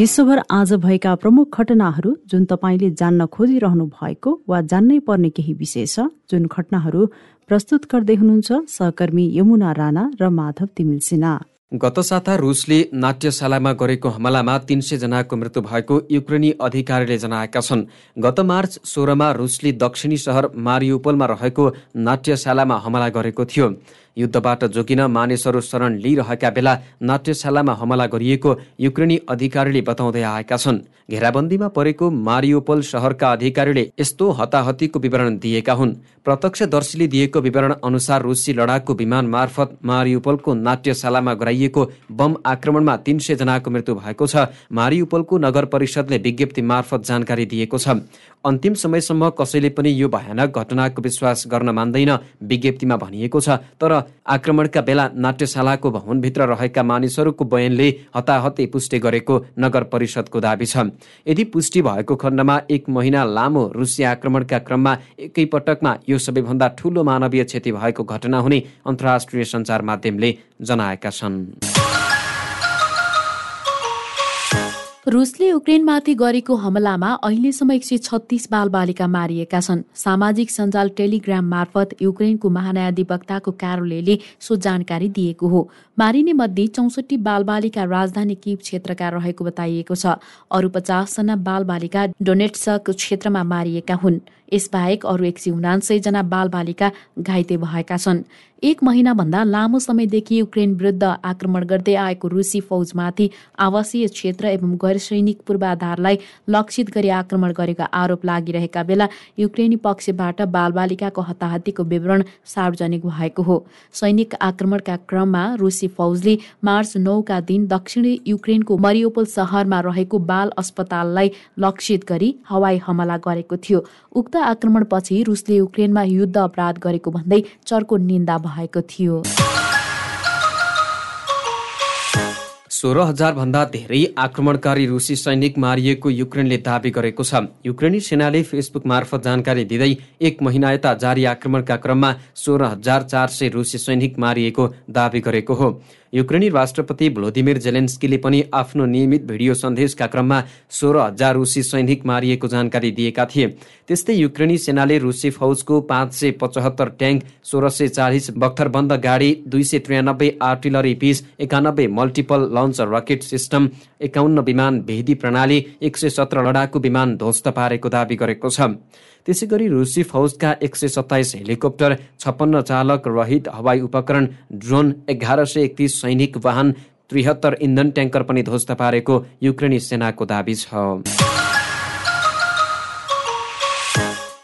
विश्वभर आज भएका प्रमुख घटनाहरू जुन तपाईँले जान्न खोजिरहनु भएको वा जान्नै पर्ने केही विषय छ जुन घटनाहरू प्रस्तुत गर्दै हुनुहुन्छ सहकर्मी यमुना राणा र माधव तिमिल सिन्हा। गत साता रुसले नाट्यशालामा गरेको हमलामा तीन सय जनाको मृत्यु भएको युक्रेनी अधिकारीले जनाएका छन्। गत मार्च सोह्रमा रुसले दक्षिणी सहर मारियोपोलमा रहेको नाट्यशालामा हमला गरेको थियो। युद्धबाट जोगिन मानिसहरू शरण लिइरहेका बेला नाट्यशालामा हमला गरिएको युक्रेनी अधिकारीले बताउँदै आएका छन्। घेराबन्दीमा परेको मारियोपोल सहरका अधिकारीले यस्तो हताहतीको विवरण दिएका हुन्। प्रत्यक्षदर्शीले दिएको विवरण अनुसार रुसी लडाकु विमान मार्फत मारियोपोलको नाट्यशालामा गराइएको बम आक्रमणमा तीन सय जनाको मृत्यु भएको छ। मारियोपोलको नगर परिषदले विज्ञप्ति मार्फत जानकारी दिएको छ। अन्तिम समयसम्म कसैले पनि यो भयानक घटनाको विश्वास गर्न मान्दैन विज्ञप्तिमा भनिएको छ। तर आक्रमणका बेला नाट्यशालाको भवनभित्र रहेका मानिसहरूको बयानले हताहतै पुष्टि गरेको नगर परिषदको दावी छ। यदि पुष्टि भएको खण्डमा एक महिना लामो रुसी आक्रमणका क्रममा एकैपटकमा यो सबैभन्दा ठूलो मानवीय क्षति भएको घटना हुने अन्तर्राष्ट्रिय सञ्चार माध्यमले जनाएका छन्। रुसले युक्रेनमाथि गरेको हमलामा अहिलेसम्म एक सय छत्तिस बालबालिका मारिएका छन्। सामाजिक सञ्जाल टेलिग्राम मार्फत युक्रेनको महान्यायाधिवक्ताको कार्यालयले सो जानकारी दिएको हो। मारिने मध्ये चौसठी बालबालिका राजधानी किप क्षेत्रका रहेको बताइएको छ। अरू पचासजना बालबालिका डोनेट्सक क्षेत्रमा मारिएका हुन्। यसबाहेक अरू एक सय उनान्सयजना बालबालिका घाइते भएका छन्। एक महिनाभन्दा लामो समयदेखि युक्रेन विरुद्ध आक्रमण गर्दै आएको रुसी फौजमाथि आवासीय क्षेत्र एवं गैर सैनिक पूर्वाधारलाई लक्षित गरी आक्रमण गरेको आरोप लागिरहेका बेला युक्रेनी पक्षबाट बालबालिकाको हताहतीको विवरण सार्वजनिक भएको हो। सैनिक आक्रमणका क्रममा रुसी फौजले मार्च नौका दिन दक्षिणी युक्रेनको मरियोपोल सहरमा रहेको बाल अस्पताललाई लक्षित गरी हवाई हमला गरेको थियो। उक्त आक्रमणपछि रुसले युक्रेनमा युद्ध अपराध गरेको भन्दै चर्को निन्दा भएको थियो। सोह्र हजार भन्दा धेरै आक्रमणकारी रुसी सैनिक मारिएको युक्रेनले दावी गरेको छ। युक्रेनी सेनाले फेसबुक मार्फत जानकारी दिँदै एक महिना यता जारी आक्रमणका क्रममा सोह्र हजार चार सय रुसी सैनिक मारिएको दावी गरेको हो। युक्रेनी राष्ट्रपति भ्लोदिमिर जेलेन्स्कीले पनि आफ्नो नियमित भिडियो सन्देशका क्रममा सोह्र हजार रुसी सैनिक मारिएको जानकारी दिएका थिए। त्यस्तै युक्रेनी सेनाले रुसी फौजको पाँच सय पचहत्तर ट्याङ्क सोह्र सय चालिस बख्तरबन्द गाडी दुई सय त्रियानब्बे आर्टिलरी पिस एकानब्बे मल्टिपल लन्च रकेट सिस्टम एकाउन्न विमान भेदी प्रणाली एक सय सत्र लडाकु विमान ध्वस्त पारेको दावी गरेको छ। त्यसै गरी रुसी फौजका एक सय सत्ताइस हेलिकप्टर छप्पन्न चालक रहित हवाई उपकरण ड्रोन एघार सय एकतिस सैनिक वाहन त्रिहत्तर इन्धन ट्याङ्कर पनि ध्वस्त पारेको युक्रेनी सेनाको दावी छ।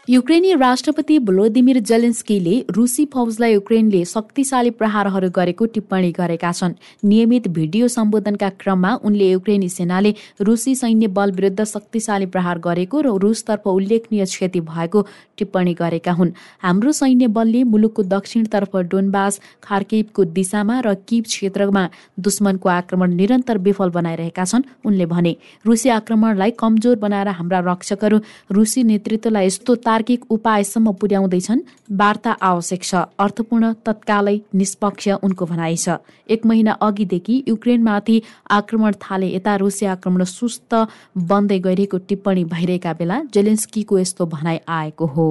युक्रेनी राष्ट्रपति भ्लोदिमिर जेलेन्स्कीले रुसी फौजलाई युक्रेनले शक्तिशाली प्रहारहरू गरेको टिप्पणी गरेका छन्। नियमित भिडियो सम्बोधनका क्रममा उनले युक्रेनी सेनाले रुसी सैन्य बल विरुद्ध शक्तिशाली प्रहार गरेको र रुसतर्फ उल्लेखनीय क्षति भएको टिप्पणी गरेका हुन्। हाम्रो सैन्य बलले मुलुकको दक्षिणतर्फ डोनबास खार्किबको दिशामा र किब क्षेत्रमा दुश्मनको आक्रमण निरन्तर विफल बनाइरहेका छन् उनले भने। रुसी आक्रमणलाई कमजोर बनाएर हाम्रा रक्षकहरू रुसी नेतृत्वलाई यस्तो तार्किक उपायसम्म पुर्याउँदैछन्। वार्ता आवश्यक छ। अर्थपूर्ण तत्कालै निष्पक्ष उनको भनाइ छ। एक महिना अघिदेखि युक्रेनमाथि आक्रमण थाले यता रुसी आक्रमण सुस्त बन्दै गइरहेको टिप्पणी भइरहेका बेला जेलेन्स्कीको यस्तो भनाइ आएको हो।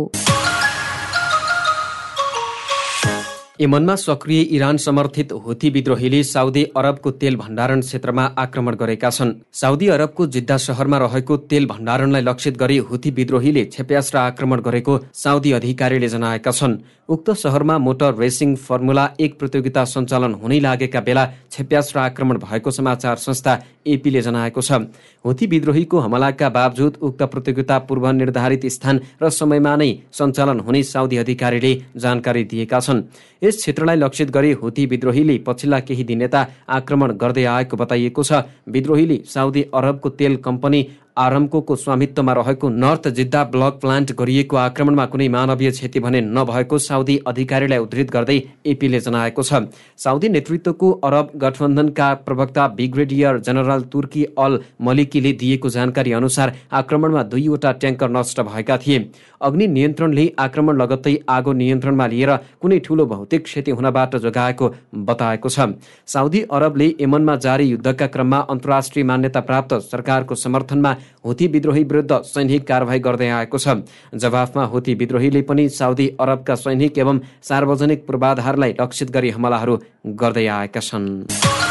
यमनमा सक्रिय इरान समर्थित हुथी विद्रोहीले साउदी अरबको तेल भण्डारण क्षेत्रमा आक्रमण गरेका छन्। साउदी अरबको जिद्दा सहरमा रहेको तेल भण्डारणलाई लक्षित गरी हुथी विद्रोहीले क्षेप्यास्त्र आक्रमण गरेको साउदी अधिकारीले जनाएका छन्। उक्त सहरमा मोटर रेसिङ फर्मुला एक प्रतियोगिता सञ्चालन हुनै लागेका बेला छेप्यास र आक्रमण भएको समाचार संस्था एपीले जनाएको छ। हुती विद्रोहीको हमलाका बावजुद उक्त प्रतियोगिता पूर्व निर्धारित स्थान र समयमा नै सञ्चालन हुने साउदी अधिकारीले जानकारी दिएका छन्। यस क्षेत्रलाई लक्षित गरी हुती विद्रोहीले पछिल्ला केही दिन यता आक्रमण गर्दै आएको बताइएको छ। विद्रोहीले साउदी अरबको तेल कम्पनी आरम्को स्वामित्वमा रहेको नर्थ जिद्दा ब्लक प्लान्ट गरिएको आक्रमणमा कुनै मानवीय क्षति भने नभएको साउदी अधिकारीलाई उद्धृत गर्दै एपीले जनाएको छ। साउदी नेतृत्वको अरब गठबन्धनका प्रवक्ता ब्रिगेडियर जनरल तुर्की अल मलिकीले दिएको जानकारी अनुसार आक्रमणमा दुईवटा ट्याङ्कर नष्ट भएका थिए। अग्नि नियन्त्रणले आक्रमण लगत्तै आगो नियन्त्रणमा लिएर कुनै ठूलो भौतिक क्षति हुनबाट जोगाएको बताएको छ। साउदी अरबले यमनमा जारी युद्धका क्रममा अन्तर्राष्ट्रिय मान्यता प्राप्त सरकारको समर्थनमा हुती विद्रोही विरुद्ध सैनिक कारवाही गर्दै आएको छ। जवाफमा हुती विद्रोहीले पनि साउदी अरबका सैनिक एवं सार्वजनिक पूर्वाधारलाई लक्षित गरी हमलाहरू गर्दै आएका छन्।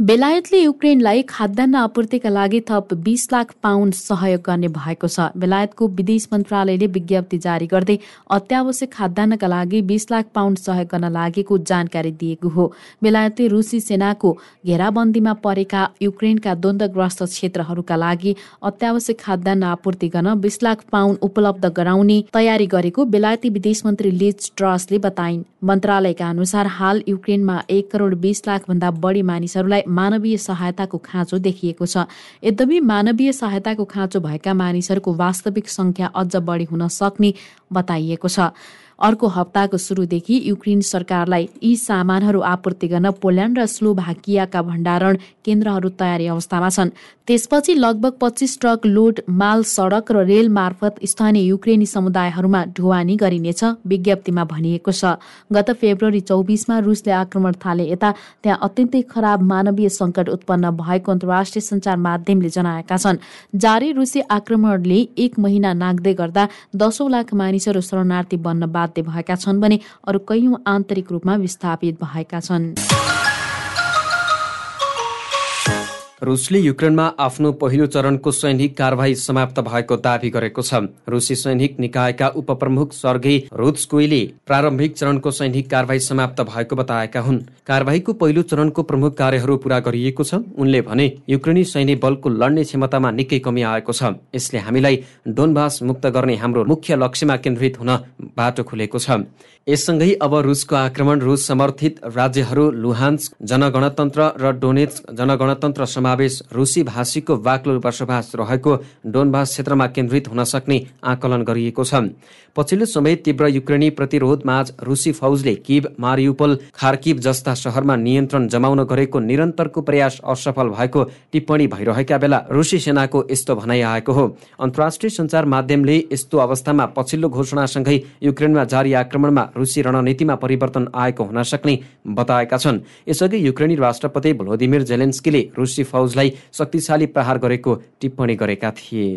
बेलायतले युक्रेनलाई खाद्यान्न आपूर्तिका लागि थप बीस लाख पाउन्ड सहयोग गर्ने भएको छ। बेलायतको विदेश मन्त्रालयले विज्ञप्ति जारी गर्दै अत्यावश्यक खाद्यान्नका लागि बीस लाख पाउन्ड सहयोग गर्न लागेको जानकारी दिएको हो। बेलायतले रुसी सेनाको घेराबन्दीमा परेका युक्रेनका द्वन्द्वग्रस्त क्षेत्रहरूका लागि अत्यावश्यक खाद्यान्न आपूर्ति गर्न बीस लाख पाउन्ड उपलब्ध गराउने तयारी गरेको बेलायती विदेश मन्त्री लिज ट्रसले बताइन्। मन्त्रालयका अनुसार हाल युक्रेनमा एक करोड बीस लाख भन्दा बढी मानिसहरूलाई मानवीय सहायताको खाँचो देखिएको छ। यद्यपि मानवीय सहायताको खाँचो भएका मानिसहरूको वास्तविक संख्या अझ बढी हुन सक्ने बताइएको छ। अर्को हप्ताको सुरुदेखि युक्रेन सरकारलाई यी सामानहरू आपूर्ति गर्न पोल्यान्ड र स्लोभाकियाका भण्डारण केन्द्रहरू तयारी अवस्थामा छन्। त्यसपछि लगभग पच्चिस ट्रक लोड माल सडक र रेल मार्फत स्थानीय युक्रेनी समुदायहरूमा ढुवानी गरिनेछ विज्ञप्तिमा भनिएको छ। गत फेब्रुअरी चौबिसमा रुसले आक्रमण थाले यता त्यहाँ अत्यन्तै खराब मानवीय सङ्कट उत्पन्न भएको अन्तर्राष्ट्रिय सञ्चार माध्यमले जनाएका छन्। जारी रुसी आक्रमणले एक महिना नाग्दै गर्दा दसौँ लाख मानिसहरू शरणार्थी बन्न बाध्य भएका छन् भने अरू कैयौं आन्तरिक रूपमा विस्थापित भएका छन्। रुसले युक्रेनमा आफ्नो पहिलो चरणको सैनिक कारवाही समाप्त भएको दावी गरेको छ। रुसी सैनिक निकायका उपप्रमुख सर्गे रुत्सकोइले प्रारम्भिक चरणको सैनिक कारवाही समाप्त भएको बताएका हुन्। कारवाहीको पहिलो चरणको प्रमुख कार्यहरू पूरा गरिएको छ। उनले भने युक्रेनी सैनिक बलको लड्ने क्षमतामा निकै कमी आएको छ। यसले हामीलाई डोनबास मुक्त गर्ने हाम्रो मुख्य लक्ष्यमा केन्द्रित हुन बाटो खुलेको छ। यससँगै अब रुसको आक्रमण रुस समर्थित राज्यहरू लुहान्स जनगणतन्त्र र डोनेट्स जनगणतन्त्र समावेश रुसी भाषीको बाक्लो बसोबास रहेको डोनबास क्षेत्रमा केन्द्रित हुन सक्ने आकलन गरिएको छ। पछिल्लो समय तीव्र युक्रेनी प्रतिरोधमाझ रुसी फौजले किब मारियुपल खार्किब जस्ता सहरमा नियन्त्रण जमाउन गरेको निरन्तरको प्रयास असफल भएको टिप्पणी भइरहेका बेला रुसी सेनाको यस्तो भनाइ आएको हो। अन्तर्राष्ट्रिय सञ्चार माध्यमले यस्तो अवस्थामा पछिल्लो घोषणासँगै युक्रेनमा जारी आक्रमणमा रुसी रणनीतिमा परिवर्तन आएको हुन सक्ने बताएका छन्। यसअघि युक्रेनी राष्ट्रपति भ्लोदिमिर जेलेन्स्कीले रुसी फौजलाई शक्तिशाली प्रहार गरेको टिप्पणी गरेका थिए।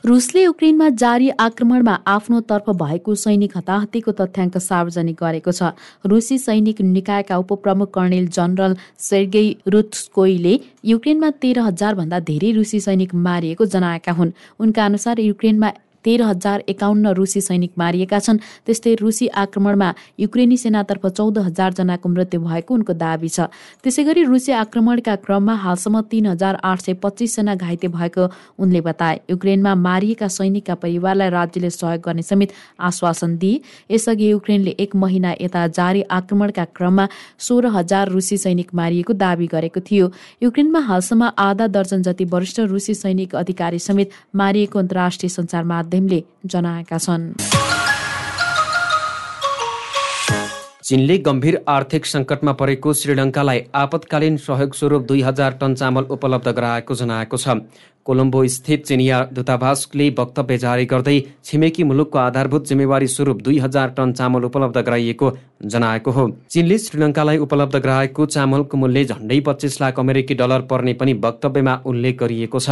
रुसले युक्रेनमा जारी आक्रमणमा आफ्नो तर्फ भएको सैनिक हताहतीको तथ्याङ्क सार्वजनिक गरेको छ। रुसी सैनिक निकायका उपप्रमुख कर्णेल जनरल सेर्गेई रुत्स्कोईले युक्रेनमा तेह्र हजार भन्दा धेरै रुसी सैनिक मारिएको जनाएका हुन्। उनका अनुसार युक्रेनमा तेह्र हजार एकाउन्न रुसी सैनिक मारिएका छन्। त्यस्तै रुसी आक्रमणमा युक्रेनी सेनातर्फ चौध हजारजनाको मृत्यु भएको उनको दावी छ। त्यसै गरी रुसी आक्रमणका क्रममा हालसम्म तीन हजार आठ सय पच्चिसजना घाइते भएको उनले बताए। युक्रेनमा मारिएका सैनिकका परिवारलाई राज्यले सहयोग गर्ने समेत आश्वासन दिए। यसअघि युक्रेनले एक महिना यता जारी आक्रमणका क्रममा सोह्र हजार रुसी सैनिक मारिएको दावी गरेको थियो। युक्रेनमा हालसम्म आधा दर्जन जति वरिष्ठ रुसी सैनिक अधिकारी समेत मारिएको अन्तर्राष्ट्रिय सञ्चार माध्यमले जनाएका छन्। चीनले गम्भीर आर्थिक सङ्कटमा परेको श्रीलङ्कालाई आपतकालीन सहयोग स्वरूप दुई हजार टन चामल उपलब्ध गराएको जनाएको छ। कोलम्बो स्थित चिनिया दूतावासले वक्तव्य जारी गर्दै छिमेकी मुलुकको आधारभूत जिम्मेवारी स्वरूप दुई हजार टन चामल उपलब्ध गराइएको जनाएको हो। चीनले श्रीलङ्कालाई उपलब्ध गराएको चामलको मूल्य झण्डै पच्चिस लाख अमेरिकी डलर पर्ने पनि वक्तव्यमा उल्लेख गरिएको छ।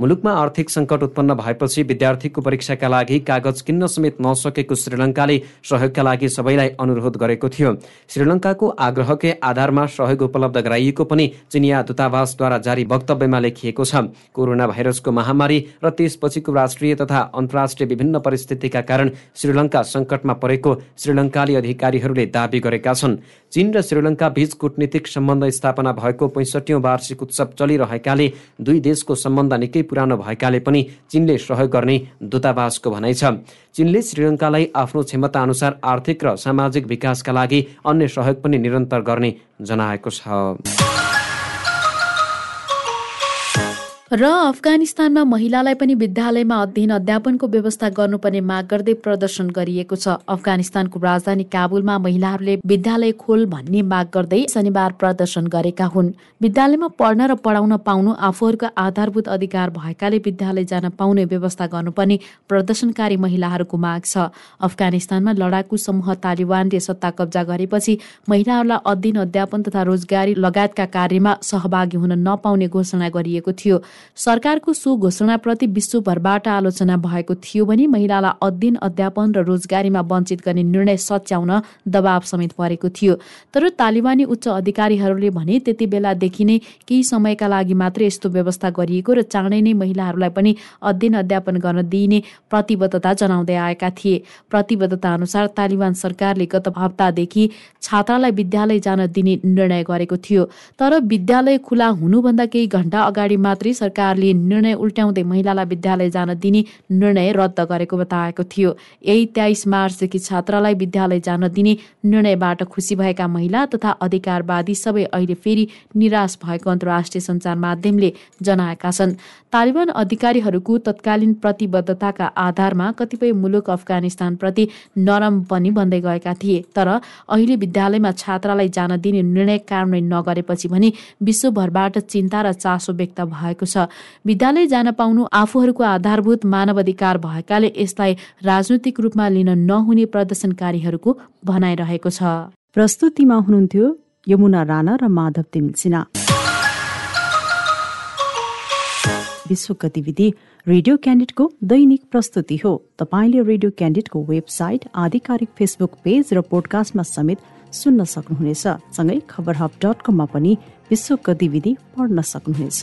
मुलुकमा आर्थिक सङ्कट उत्पन्न भएपछि विद्यार्थीको परीक्षाका लागि कागज किन्न समेत नसकेको श्रीलङ्काले सहयोगका लागि सबैलाई अनुरोध गरेको थियो। श्रीलङ्काको आग्रहकै आधारमा सहयोग उपलब्ध गराइएको पनि चिनिया दूतावासद्वारा जारी वक्तव्यमा लेखिएको छ। कोरोना भाइरसको महामारी र त्यसपछिको राष्ट्रिय तथा अन्तर्राष्ट्रिय विभिन्न परिस्थितिका कारण श्रीलङ्का सङ्कटमा परेको श्रीलङ्काली अधिकारीहरूले दावी गरेका छन्। चीन र श्रीलङ्का बीच कूटनीतिक सम्बन्ध स्थापना भएको पैँसठौँ वार्षिक उत्सव चलिरहेकाले दुई देशको सम्बन्ध निकै पुरानो भएकाले पनि चीनले सहयोग गर्ने दूतावासको भनाइ छ। चीनले श्रीलङ्कालाई आफ्नो क्षमता अनुसार आर्थिक र सामाजिक विकासका लागि अन्य सहयोग पनि निरन्तर गर्ने जनाएको छ। र अफगानिस्तानमा महिलालाई पनि विद्यालयमा अध्ययन अध्यापनको व्यवस्था गर्नुपर्ने माग गर्दै प्रदर्शन गरिएको छ। अफगानिस्तानको राजधानी काबुलमा महिलाहरूले विद्यालय खोल भन्ने माग गर्दै शनिबार प्रदर्शन गरेका हुन्। विद्यालयमा पढ्न र पढाउन पाउनु आफूहरूको आधारभूत अधिकार भएकाले विद्यालय जान पाउने व्यवस्था गर्नुपर्ने प्रदर्शनकारी महिलाहरूको माग छ। अफगानिस्तानमा लडाकु समूह तालिबानले सत्ता कब्जा गरेपछि महिलाहरूलाई अध्ययन अध्यापन तथा रोजगारी लगायतका कार्यमा सहभागी हुन नपाउने घोषणा गरिएको थियो। सरकारको सो घोषणाप्रति विश्वभरबाट आलोचना भएको थियो भने महिलालाई अध्ययन अध्यापन र रोजगारीमा वञ्चित गर्ने निर्णय सच्याउन दबाव समेत परेको थियो। तर तालिबानी उच्च अधिकारीहरूले भने त्यति बेलादेखि नै केही समयका लागि मात्रै यस्तो व्यवस्था गरिएको र चाँडै नै महिलाहरूलाई पनि अध्ययन अध्यापन गर्न दिइने प्रतिबद्धता जनाउँदै आएका थिए। प्रतिबद्धता अनुसार तालिबान सरकारले गत हप्तादेखि छात्रालाई विद्यालय जान दिने निर्णय गरेको थियो। तर विद्यालय खुला हुनुभन्दा केही घण्टा अगाडि मात्रै सरकारले निर्णय उल्ट्याउँदै महिलालाई विद्यालय जान दिने निर्णय रद्द गरेको बताएको थियो। यही तेइस मार्चदेखि छात्रालाई विद्यालय जान दिने निर्णयबाट खुसी भएका महिला तथा अधिकारवादी सबै अहिले फेरि निराश भएको अन्तर्राष्ट्रिय सञ्चार माध्यमले जनाएका छन्। तालिबान अधिकारीहरूको तत्कालीन प्रतिबद्धताका आधारमा कतिपय मुलुक अफगानिस्तानप्रति नरम पनि बन्दै गएका थिए तर अहिले विद्यालयमा छात्रालाई जान दिने निर्णय कार्यान्वयन नगरेपछि भने विश्वभरबाट चिन्ता र चासो व्यक्त भएको छ। विद्यालय जान पाउनु आफूहरूको आधारभूत मानव अधिकार भएकाले यसलाई राजनैतिक रूपमा लिन नहुने प्रदर्शनकारीहरूको भनाइरहेको छ। प्रस्तुतिमा हुनुहुन्थ्यो यमुना राणा र माधव तिमिल विश्व गतिविधि रेडियो क्यान्डिडको दैनिक प्रस्तुति हो। तपाईँले रेडियो क्यान्डिडको वेबसाइट आधिकारिक फेसबुक पेज र पोडकास्टमा समेत सुन्न सक्नुहुनेछ। सँगै खबर हब डट कममा पनि विश्व गतिविधि पढ्न सक्नुहुनेछ।